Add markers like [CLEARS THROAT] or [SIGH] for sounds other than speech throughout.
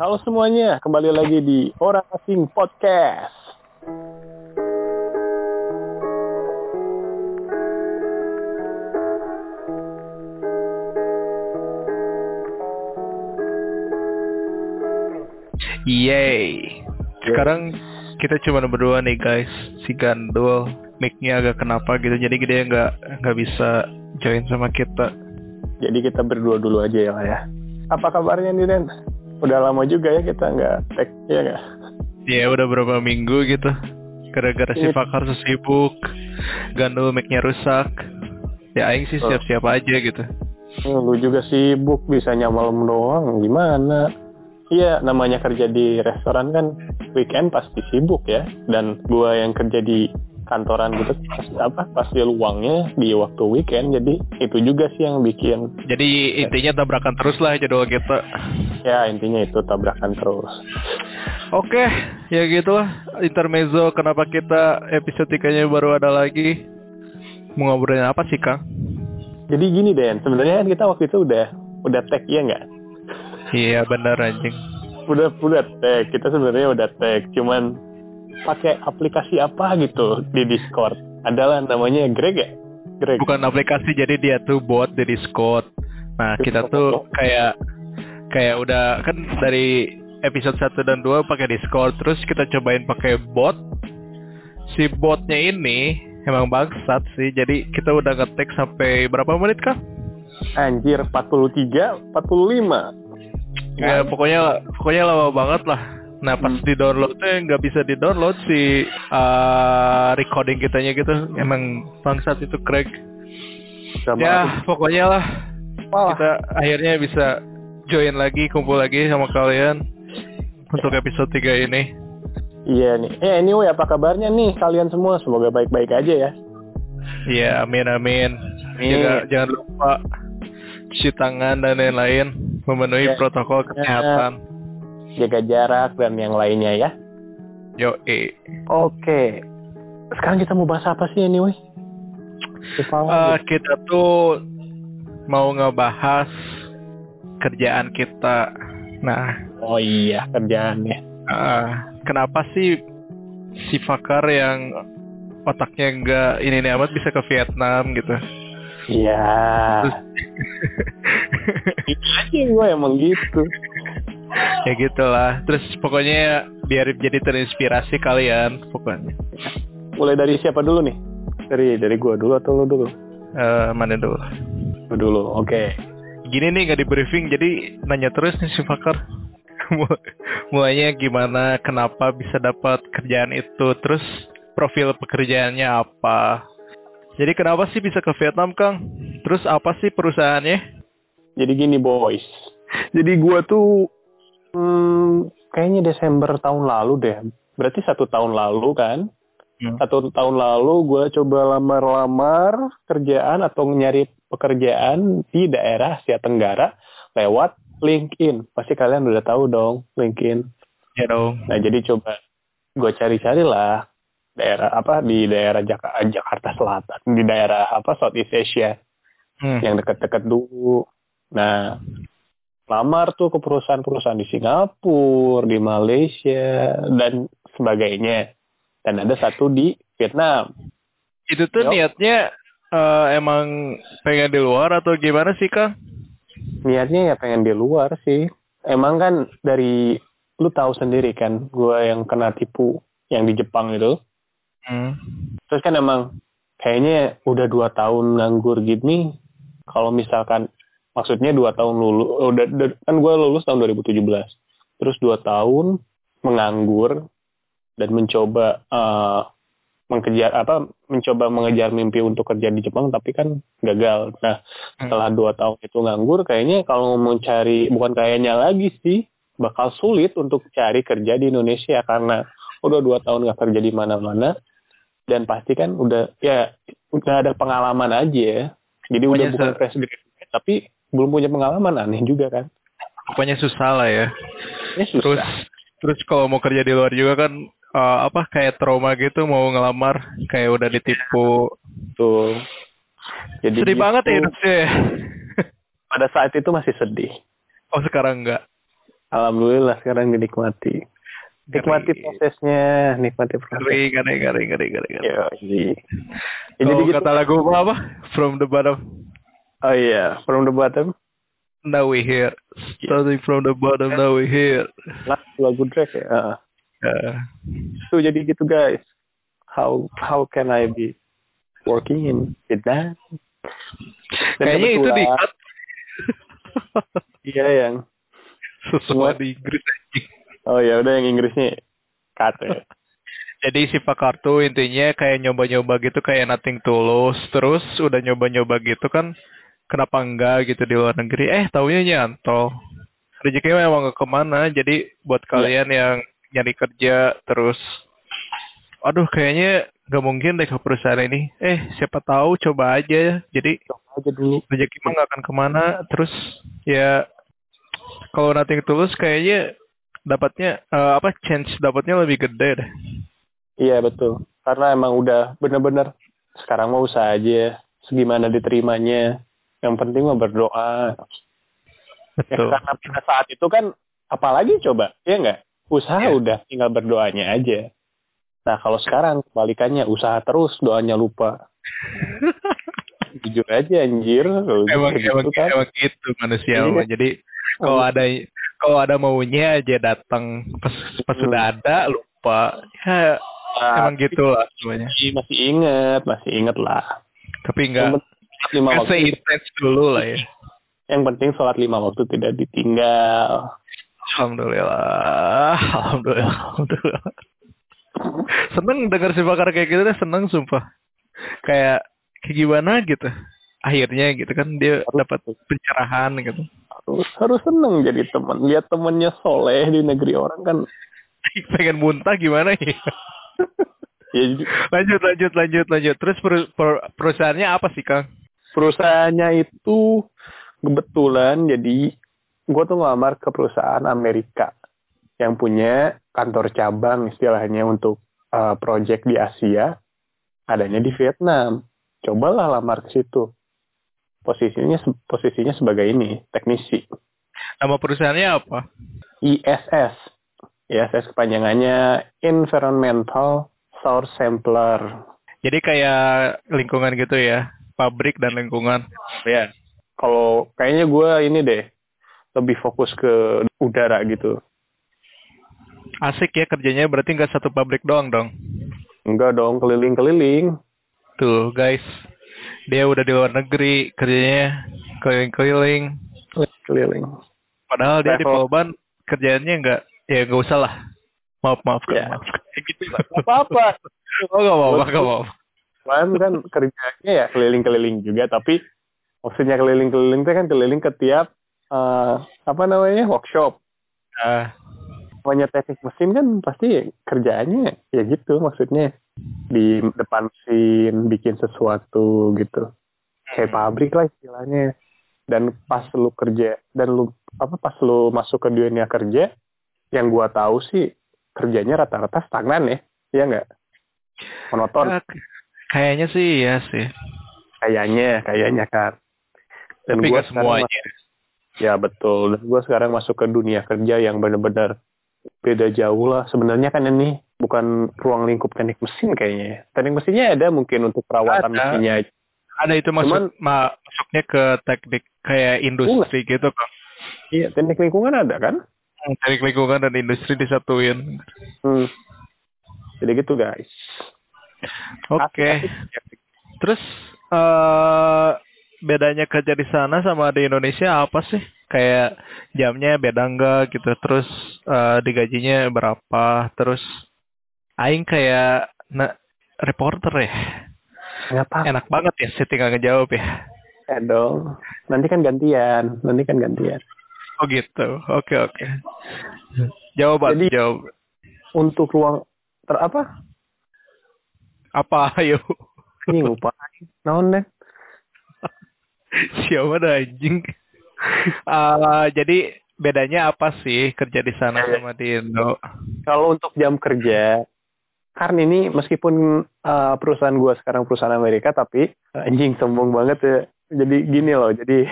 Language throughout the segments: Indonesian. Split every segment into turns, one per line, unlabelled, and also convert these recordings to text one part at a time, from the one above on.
Halo semuanya, kembali lagi di Orang Asing Podcast.
Yeay. Sekarang kita cuma berdua nih guys. Si Gandul mic-nya agak kenapa gitu. Jadi dia nggak nggak bisa join sama kita.
Jadi kita berdua dulu aja ya, ya. Apa kabarnya nih, Den? Udah lama juga ya kita nggak tag, ya nggak?
Ya udah berapa minggu gitu. Gara-gara si
Ini-
Fakar sibuk. Gandul mic-nya rusak. Ya aing sih
Oh.
siap-siap aja gitu.
Eh, Lu juga sibuk, bisanya malam doang, gimana? Iya, namanya kerja di restoran kan weekend pasti sibuk ya. Dan gua yang kerja di kantoran gitu, pas, apa pasti luangnya di waktu weekend. Jadi itu juga sih yang bikin
Jadi intinya tabrakan terus lah jadwal kita.
ya intinya itu tabrakan terus.
Oke, ya gitu lah. Intermezzo kenapa kita episode 3-nya baru ada lagi. Mau ngobrolin apa sih, Kang?
Jadi gini Den, sebenarnya kan kita waktu itu udah udah tag ya nggak?
Iya bener anjing.
Udah udah tag, kita sebenarnya udah tag, cuman pakai aplikasi apa gitu di Discord. Adalah namanya Greg ya? Greg.
Bukan aplikasi jadi dia tuh bot di Discord. Nah kita tuh kayak kayak udah kan dari episode 1 dan 2 pakai Discord terus kita cobain pakai bot. Si botnya ini emang bangsat sih. Jadi kita udah ngetek sampai berapa menit kah?
Anjir 43, 45.
Ya pokoknya pokoknya lama banget lah. Nah pas
Hmm.
di download tuh nggak bisa di download si uh, recording kitanya gitu. Emang bangsat itu Craig.
Sama
Ya pokoknya lah
Wah,
kita akhirnya bisa join lagi kumpul lagi sama kalian untuk episode 3 ini.
Iya nih. Eh anyway, apa kabarnya nih kalian semua? Semoga baik-baik aja ya.
Iya amin amin.
Amin.
Juga jangan lupa cuci tangan dan lain-lain memenuhi
Ya.
protokol kesehatan.
Jaga jarak dan yang lainnya ya.
Yo eh.
Oke. Sekarang kita mau bahas apa sih anyway?
Eh,
lagi.
kita tuh mau ngebahas kerjaan kita. Nah,
oh iya, kerjaannya.
eh, kenapa sih si Fakar yang otaknya enggak ini nih amat bisa ke Vietnam gitu?
Iya. Itu aja gue emang gitu. [LAUGHS]
ya gitulah. Terus pokoknya biar jadi terinspirasi kalian pokoknya.
Mulai dari siapa dulu nih? Dari dari gue dulu atau lu dulu?
Eh, mana dulu?
Lu dulu. Oke.
Gini nih nggak di briefing jadi nanya terus nih si Fakar. [LAUGHS] Mul- Mulainya gimana, kenapa bisa dapat kerjaan itu, terus profil pekerjaannya apa. Jadi kenapa sih bisa ke Vietnam, Kang? Terus apa sih perusahaannya?
Jadi gini boys. [LAUGHS] Jadi gue tuh hmm, kayaknya Desember tahun lalu deh. Berarti satu tahun lalu kan?
Hmm.
Satu tahun lalu gue coba lamar-lamar kerjaan atau nyari pekerjaan di daerah Asia Tenggara lewat LinkedIn. Pasti kalian udah tahu dong LinkedIn.
Ya dong.
Nah jadi coba gue cari-cari lah daerah apa di daerah Jak- Jakarta Selatan, di daerah apa Southeast Asia
Hmm.
yang deket-deket dulu. Nah, lamar tuh ke perusahaan-perusahaan di Singapura, di Malaysia, dan sebagainya. Dan ada satu di Vietnam.
Itu tuh
Yo.
niatnya eh, emang pengen di luar atau gimana sih, Kang?
Niatnya ya pengen di luar sih. Emang kan dari, lu tahu sendiri kan, gua yang kena tipu yang di Jepang itu.
Hmm.
Terus kan emang kayaknya udah dua tahun nganggur gini. Kalau misalkan maksudnya dua tahun lulu, udah, udah- kan gue lulus tahun 2017. Terus dua tahun menganggur dan mencoba eh, mengejar apa mencoba mengejar mimpi untuk kerja di Jepang tapi kan gagal. Nah setelah dua tahun itu nganggur kayaknya kalau mau cari bukan kayaknya lagi sih bakal sulit untuk cari kerja di Indonesia karena udah dua tahun nggak kerja di mana-mana dan pasti kan udah ya udah ada pengalaman aja ya. Jadi udah bukan fresh graduate tapi belum punya pengalaman aneh juga kan.
Pokoknya susah lah ya.
Ya susah.
Terus terus kalau mau kerja di luar juga kan eh, apa kayak trauma gitu mau ngelamar kayak udah ditipu.
tuh. Jadi
Sedih
gitu.
banget ya hidupnya.
Pada saat itu masih sedih.
oh sekarang enggak.
Alhamdulillah sekarang dinikmati. Nikmati prosesnya, nikmati
Ngeri,
proses.
ngeri, ngeri, ngeri, ngeri. ngeri.
Yo, iya. Ya,
Kalau
jadi gitu.
kata lagu apa? From the bottom.
Oh iya, from the bottom.
Now we here. Starting from the bottom, now we here.
Lah, lagu Drake ya. Heeh.
Uh,
So jadi gitu guys. How how can I be working in Vietnam?
Kayaknya itu di [LAUGHS]
Iya yang
semua di Inggris
oh ya udah yang Inggrisnya kate. [LAUGHS]
Jadi si Pak Kartu intinya kayak nyoba-nyoba gitu kayak nothing tulus. Terus udah nyoba-nyoba gitu kan kenapa enggak gitu di luar negeri. Eh taunya nyantol. Rezekinya memang gak ke mana. Jadi buat kalian yang nyari kerja terus. Aduh kayaknya gak mungkin deh ke perusahaan ini. Eh siapa tahu coba aja. Jadi
Coba aja dulu.
rezeki mah gak akan ke mana. Terus ya kalau nothing tulus kayaknya dapatnya eh, apa chance dapatnya lebih gede deh.
Iya betul. Karena emang udah bener-bener sekarang mau usaha aja. Segimana diterimanya. Yang penting mah berdoa. Ya,
Betul.
karena pada saat itu kan apalagi coba, ya enggak? Usaha
Iya.
udah tinggal berdoanya aja. Nah kalau sekarang kebalikannya usaha terus doanya lupa. [LAUGHS] Jujur aja anjir. kalau
emang
gitu
emang,
kan.
emang gitu manusia
Iya.
jadi kalau ada kalau ada maunya aja datang pas pas
Hmm.
sudah ada lupa ya
Nah,
emang gitu lah semuanya
Masih, masih inget, masih inget lah.
tapi enggak
Penting lima waktu,
dulu lah ya.
Yang penting sholat lima waktu tidak ditinggal.
alhamdulillah alhamdulillah alhamdulillah. Seneng dengar si bakar kayak gitu deh seneng sumpah. Kayak kayak gimana gitu. Akhirnya gitu kan dia dapat pencerahan gitu.
Harus, harus seneng jadi teman. Lihat temennya soleh di negeri orang kan. [LAUGHS]
pengen muntah gimana ya? [LAUGHS]
Ya,
lanjut lanjut lanjut lanjut. Terus per- per- perusahaannya apa sih kang
perusahaannya itu kebetulan jadi gue tuh ngelamar ke perusahaan Amerika yang punya kantor cabang istilahnya untuk uh, project di Asia adanya di Vietnam. Cobalah lamar ke situ. Posisinya posisinya sebagai ini teknisi.
Nama perusahaannya apa?
ISS ISS kepanjangannya Environmental Source Sampler.
Jadi kayak lingkungan gitu ya pabrik dan lingkungan.
Ya kalau kayaknya gue ini deh lebih fokus ke udara gitu.
Asik ya kerjanya berarti nggak satu pabrik doang dong?
Enggak dong keliling-keliling.
Tuh guys. Dia udah di luar negeri kerjanya keliling-keliling.
Keliling.
Padahal dia di
Travel.
Polban kerjanya nggak ya nggak usah lah. Maaf maaf
Ya.
maaf. [LAUGHS]
Gitu lah apa apa
oh nggak apa apa nggak apa
kan kan kerjanya ya keliling-keliling juga tapi maksudnya keliling-keliling itu kan keliling ke tiap eh, apa namanya workshop. Pokoknya teknik mesin kan pasti kerjaannya ya gitu maksudnya di depan mesin bikin sesuatu gitu. Kayak pabrik lah istilahnya. Dan pas lu kerja dan lu apa pas lu masuk ke dunia kerja yang gua tahu sih kerjanya rata-rata stagnan ya iya nggak? Monoton
kayaknya sih ya sih.
Kayaknya kayaknya kan dan
tapi
gua
semuanya.
mas- ya betul. Dan gua sekarang masuk ke dunia kerja yang benar-benar beda jauh lah. Sebenarnya kan ini bukan ruang lingkup teknik mesin kayaknya ya. teknik mesinnya ada mungkin untuk perawatan
Ada.
mesinnya.
Ada itu masuk
Cuman-
ma- masuknya ke teknik kayak industri gitu kan
iya teknik lingkungan ada kan?
Teknik lingkungan dan industri disatuin.
Hmm. jadi gitu guys
oke
Asik-asik.
Terus eh bedanya kerja di sana sama di Indonesia apa sih? Kayak jamnya beda enggak gitu. Terus eh digajinya berapa? Terus aing kayak na reporter ya.
apa
Enak banget ya sih tinggal ngejawab ya.
ya dong nanti kan gantian nanti kan gantian
Oh gitu. Oke oke. Jawaban
Jadi-
jawab.
untuk ruang ter apa
Apa [LAUGHS] ayo?
ini lupa naon deh [LAUGHS]
Siapa dah anjing? [LAUGHS] Ah, jadi bedanya apa sih kerja di sana sama di Indo?
kalau untuk jam kerja karena ini meskipun uh, perusahaan gua sekarang perusahaan Amerika tapi uh, anjing sombong banget ya jadi gini loh jadi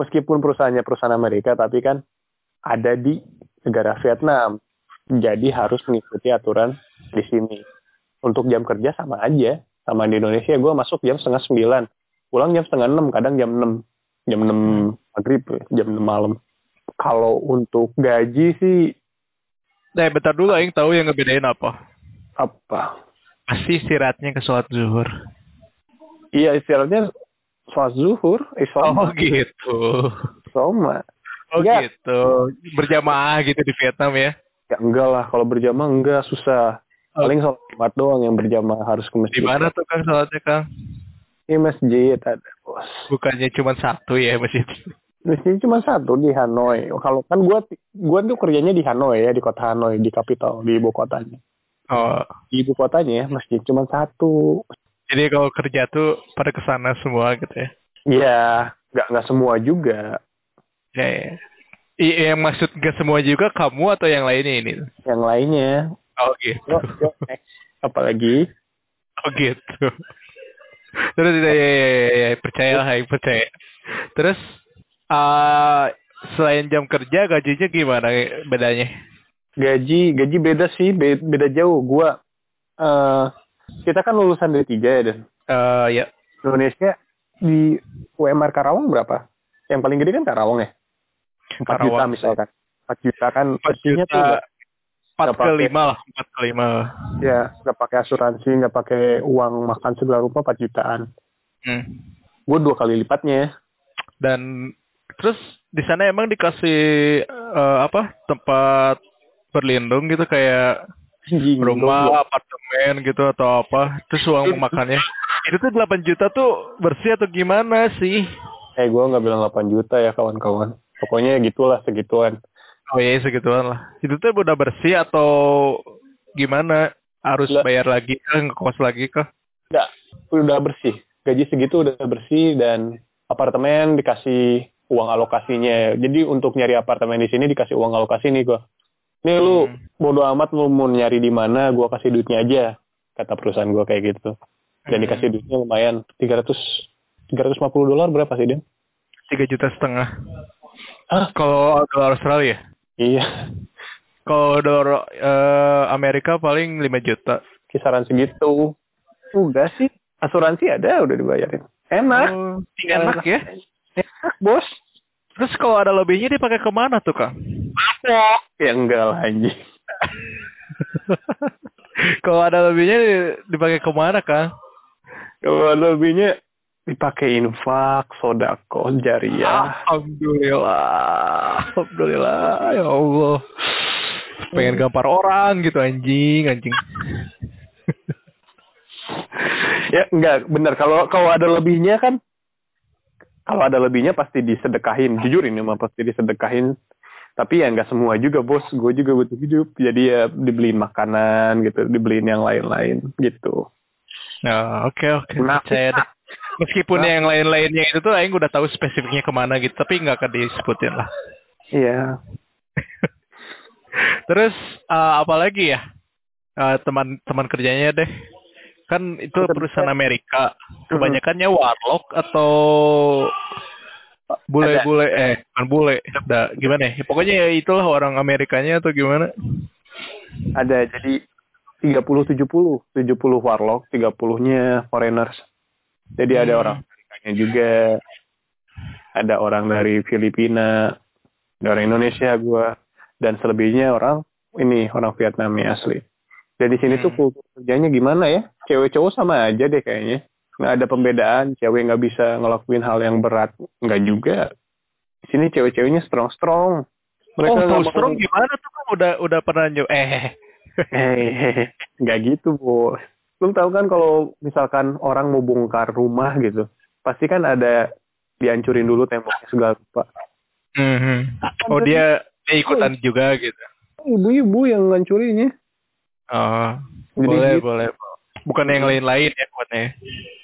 meskipun perusahaannya perusahaan Amerika tapi kan ada di negara Vietnam. Jadi harus mengikuti aturan di sini. Untuk jam kerja sama aja. Sama di Indonesia gue masuk jam setengah sembilan. Pulang jam setengah enam, kadang jam enam. Jam enam maghrib, jam enam malam. Kalau untuk gaji sih
Eh, bentar dulu Aing tahu yang ngebedain apa.
apa?
Pasti istirahatnya ke sholat zuhur.
Iya istirahatnya sholat zuhur, eh,
Oh gitu.
soma.
Oh gitu. Berjamaah gitu di Vietnam ya.
Ya enggak lah, kalau berjamaah enggak susah.
Oh.
Paling sholat Jumat doang yang berjamaah harus ke
Di
masjid.
mana tuh Kang sholatnya Kang?
Di masjid ada bos.
Bukannya cuma satu ya masjid.
Masjid cuma satu di Hanoi. Kalau kan gua gua tuh kerjanya di Hanoi ya, di kota Hanoi, di kapital, di ibu kotanya.
Oh.
Di ibu kotanya masjid cuma satu.
Jadi kalau kerja tuh pada ke sana semua gitu ya.
Iya, nggak nggak semua juga.
Ya, ya. I- yang maksud gak semua juga kamu atau yang lainnya ini?
Yang lainnya,
Oh gitu.
yuk, yuk, next. apalagi
Oh gitu. Terus ya, ya, ya, ya, ya. percaya lah, Aing percaya. Terus ah selain jam kerja gajinya gimana bedanya?
gaji gaji beda sih, be- beda jauh. Gua eh kita kan lulusan D3 ya dan
Eh ya
Indonesia di UMR Karawang berapa? Yang paling gede kan Karawang ya? 4 juta
Karawang.
misalkan. 4 juta kan
4
pastinya
juta,
tuh
empat ke lima lah, empat ke lima.
ya nggak pakai asuransi, nggak pakai uang makan segala rupa 4 jutaan.
Hmm.
Gue dua kali lipatnya.
Dan terus di sana emang dikasih eh, apa tempat berlindung gitu kayak
Anjing,
rumah, apartemen gitu atau apa. Terus uang makannya. Itu tuh 8 juta tuh bersih atau gimana sih?
Eh gue nggak bilang 8 juta ya kawan-kawan. Pokoknya gitulah segituan.
Oh iya segituan lah. Itu tuh udah bersih atau gimana? Harus
Lah.
bayar lagi kah? Ngekos lagi kah?
Nggak, udah bersih. Gaji segitu udah bersih dan apartemen dikasih uang alokasinya. Jadi untuk nyari apartemen di sini dikasih uang alokasi nih. Nih lu
Hmm.
bodo amat lu mau nyari di mana, gue kasih duitnya aja. Kata perusahaan gue kayak gitu. Dan
Hmm.
dikasih duitnya lumayan 300 350 dolar berapa sih Den?
Tiga juta setengah.
Hah?
Kalau dolar Australia?
Iya,
Kalau dolar eh, Amerika paling 5 juta.
kisaran segitu. Udah sih, asuransi ada udah dibayarin. Enak,
Oh, enak ya.
enak bos.
Terus kalau ada lebihnya dipakai ke mana tuh Kang?
Ya enggak lah anjing. [LAUGHS]
kalau ada lebihnya di- dipakai ke mana Kang?
Kalau ada lebihnya dipakai infak, sodako, jariah.
Alhamdulillah. Alhamdulillah. Ya Allah. Pengen gampar orang gitu anjing, anjing.
ya enggak, bener. Kalau kalau ada lebihnya kan, kalau ada lebihnya pasti disedekahin. Jujur ini mah pasti disedekahin. Tapi ya enggak semua juga bos. Gue juga butuh hidup. Jadi ya dibeliin makanan gitu, dibeliin yang lain-lain gitu.
Nah, oke oke.
Nah,
Percaya deh. Meskipun
Nah.
yang lain-lainnya itu tuh Aing udah tahu spesifiknya ke mana gitu, tapi nggak akan disebutin lah.
Iya. [LAUGHS]
Terus eh, apa lagi ya? Eh, teman-teman kerjanya deh. Kan itu perusahaan. Amerika. Kebanyakannya warlock atau bule-bule eh bukan bule. Da, gimana ya? Pokoknya ya itulah orang Amerikanya atau gimana?
Ada jadi 30 70, 70 warlock, 30-nya foreigners. Jadi ada
Hmm.
orang Amerikanya juga. Ada orang dari Filipina, ada orang Indonesia gua dan selebihnya orang ini orang Vietnam ya asli. Dan di sini tuh
Hmm.
kultur kerjanya gimana ya? Cewek cowok sama aja deh kayaknya. Nggak ada pembedaan, cewek nggak bisa ngelakuin hal yang berat. Nggak juga. Di sini cewek-ceweknya strong-strong. Mereka
oh, strong gimana tuh kan udah udah pernah nyoba eh
Hehehe, nggak gitu bos. Lu tahu kan kalau misalkan orang mau bongkar rumah gitu, pasti kan ada dihancurin dulu temboknya segala rupa.
Mhm. Oh dia, dia ikutan juga gitu.
Ibu-ibu yang ngancurinnya.
Oh,
Jadi
boleh
gitu.
boleh. Bukan yang lain-lain ya kuatnya.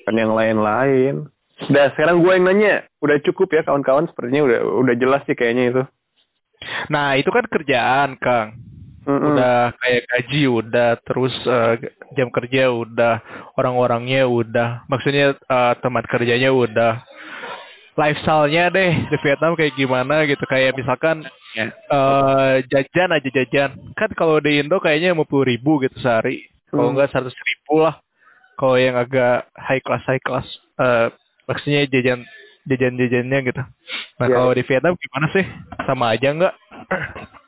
Kan yang lain-lain. Nah sekarang gue yang nanya, udah cukup ya kawan-kawan sepertinya udah udah jelas sih kayaknya itu.
Nah itu kan kerjaan Kang.
Mm-mm.
Udah kayak gaji udah, terus eh, jam kerja udah, orang-orangnya udah, maksudnya eh, teman kerjanya udah. lifestyle-nya deh di Vietnam kayak gimana gitu. Kayak misalkan eh jajan aja jajan. Kan kalau di Indo kayaknya lima puluh ribu gitu sehari. Kalau
Hmm.
enggak seratus ribu lah. Kalau yang agak high class high class eh maksudnya jajan jajan jajannya gitu. Nah
Ya.
kalau di Vietnam gimana sih? Sama aja nggak [CLEARS THROAT]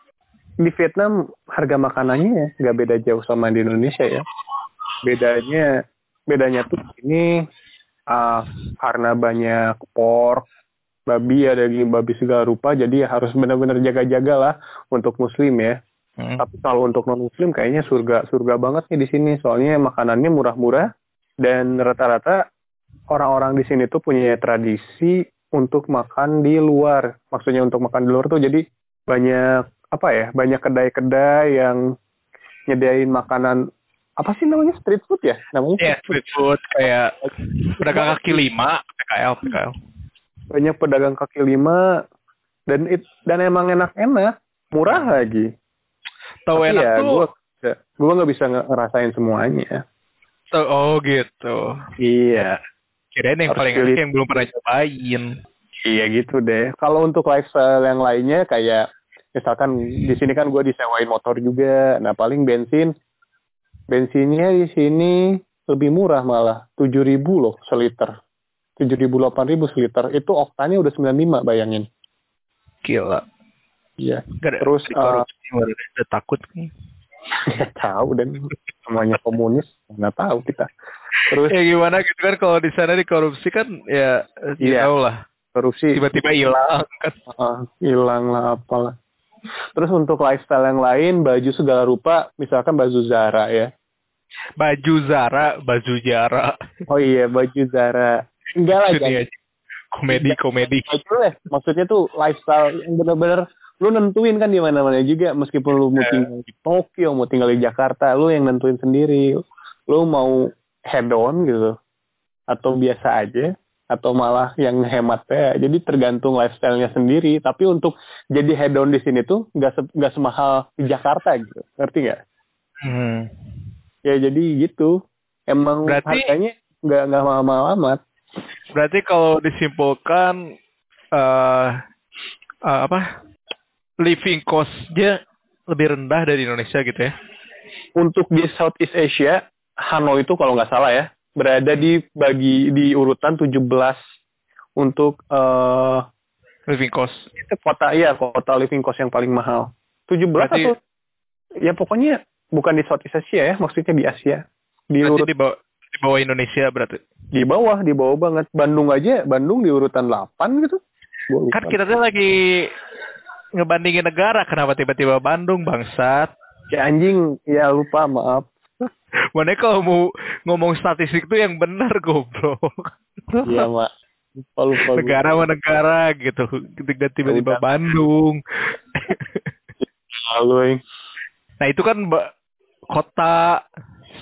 Di Vietnam harga makanannya nggak beda jauh sama di Indonesia ya. Bedanya bedanya tuh ini ah, karena banyak pork, babi ada daging babi segala rupa, jadi ya harus benar-benar jaga-jaga lah untuk muslim ya.
Hmm.
Tapi kalau untuk non muslim kayaknya surga surga banget nih di sini. Soalnya makanannya murah-murah dan rata-rata orang-orang di sini tuh punya tradisi untuk makan di luar. Maksudnya untuk makan di luar tuh jadi banyak apa ya? Banyak kedai-kedai yang nyediain makanan apa sih namanya street food ya? Namanya
ya street food kayak pedagang kaki lima PKL PKL
banyak pedagang kaki lima dan it, dan emang enak-enak, murah lagi.
tahu
Tapi
enak
ya,
tuh
gua gua nggak bisa nge- ngerasain semuanya.
tahu- oh gitu
Iya.
kirain yang
Harus
paling enak yang belum pernah cobain
Iya gitu deh. Kalau untuk lifestyle yang lainnya kayak misalkan di sini kan gue disewain motor juga. Nah paling bensin, bensinnya di sini lebih murah malah tujuh ribu loh seliter. tujuh ribu delapan ribu seliter. Itu oktannya udah 95 bayangin.
gila
Iya. Terus,
udah, udah takut nih.
Nggak [LAUGHS] tahu dan semuanya komunis nggak tahu kita. Terus
ya gimana gitu kan kalau di sana dikorupsi kan ya you
Iya.
know lah
korupsi
tiba-tiba hilang kan
hilang lah apalah. Terus untuk lifestyle yang lain, baju segala rupa, misalkan baju Zara ya.
baju Zara baju Jara
Oh iya, baju Zara. Enggak lah, jangan.
komedi komedi.
Maksudnya tuh lifestyle yang bener-bener lu nentuin kan di mana-mana juga. Meskipun lu mau
Iya.
tinggal di Tokyo, mau tinggal di Jakarta, lu yang nentuin sendiri. Lu mau head on gitu. Atau biasa aja. Atau malah yang hemat ya. Jadi tergantung lifestyle-nya sendiri. Tapi untuk jadi head on di sini tuh nggak se nggak semahal di Jakarta gitu. Ngerti nggak?
hmm.
Ya jadi gitu. Emang
Berarti-
harganya nggak nggak mahal-mahal amat.
berarti kalau disimpulkan eh eh, apa living cost-nya lebih rendah dari Indonesia gitu ya
Untuk di Southeast Asia, Hanoi itu kalau nggak salah ya, berada di bagi di urutan 17 untuk eh
living cost
itu kota iya kota living cost yang paling mahal. 17
Berarti-
atau ya pokoknya bukan di Southeast Asia ya, maksudnya di Asia. Di urut
di bawah di bawah Indonesia berarti
di bawah, di bawah banget. Bandung aja, Bandung di urutan 8 gitu.
Kan kita tuh lagi ngebandingin negara kenapa tiba-tiba Bandung bangsat
Ya anjing, ya lupa maaf.
Mana kalau mau ngomong statistik tuh yang benar goblok.
Iya, Mak. Lupa, lupa.
negara sama negara gitu. Ketika tiba-tiba. Bandung.
Lalu, Ing.
nah itu kan Mbak, kota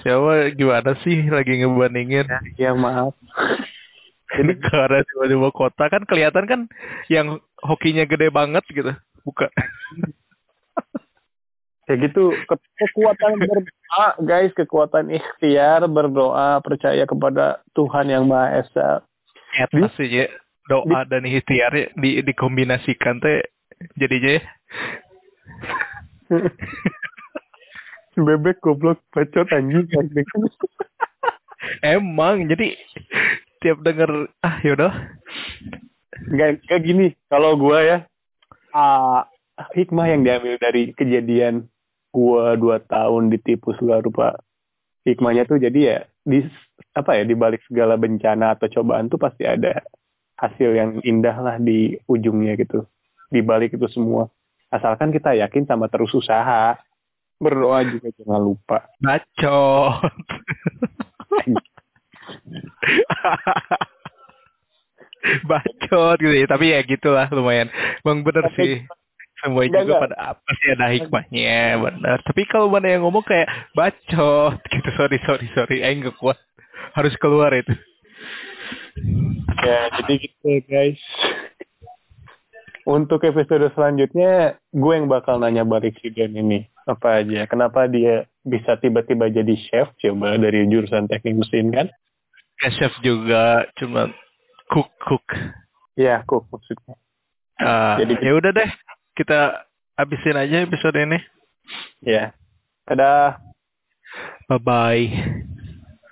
siapa gimana sih lagi ngebandingin
Ya maaf.
negara tiba-tiba kota kan kelihatan kan yang hokinya gede banget gitu. Bukan. [LAUGHS]
Kayak gitu ke- kekuatan berdoa guys, kekuatan ikhtiar berdoa percaya kepada Tuhan yang Maha Esa.
Ya. Doa dan ikhtiar di dikombinasikan teh jadinya [LAUGHS] ya.
Bebek goblok bacot anjing. [LAUGHS]
Emang jadi tiap denger ah yaudah
Enggak kayak gini, kalau gua ya ah, hikmah yang diambil dari kejadian gua dua tahun ditipu segala rupa. Hikmahnya tuh jadi ya di apa ya di balik segala bencana atau cobaan tuh pasti ada hasil yang indah lah di ujungnya gitu. Di balik itu semua. Asalkan kita yakin sama terus usaha. Berdoa juga jangan lupa.
bacot. [LAUGHS] bacot gitu ya. Tapi ya gitulah lumayan. Bang bener
Tapi-
sih. Semua
Enggak,
juga
enggak.
pada apa sih ada hikmahnya bener. Tapi kalau mana yang ngomong kayak bacot [LAUGHS] gitu. Sorry sorry sorry. Aing gak kuat. Harus keluar itu.
Ya, jadi gitu guys. Untuk episode selanjutnya, gue yang bakal nanya balik si Dan ini. Apa aja? Kenapa dia bisa tiba-tiba jadi chef? Coba dari jurusan teknik mesin kan?
Ya chef juga cuma cook cook.
Iya, cook maksudnya.
Ah,
Jadi-
ya udah deh, kita habisin aja episode ini.
Iya. Dadah.
Bye bye.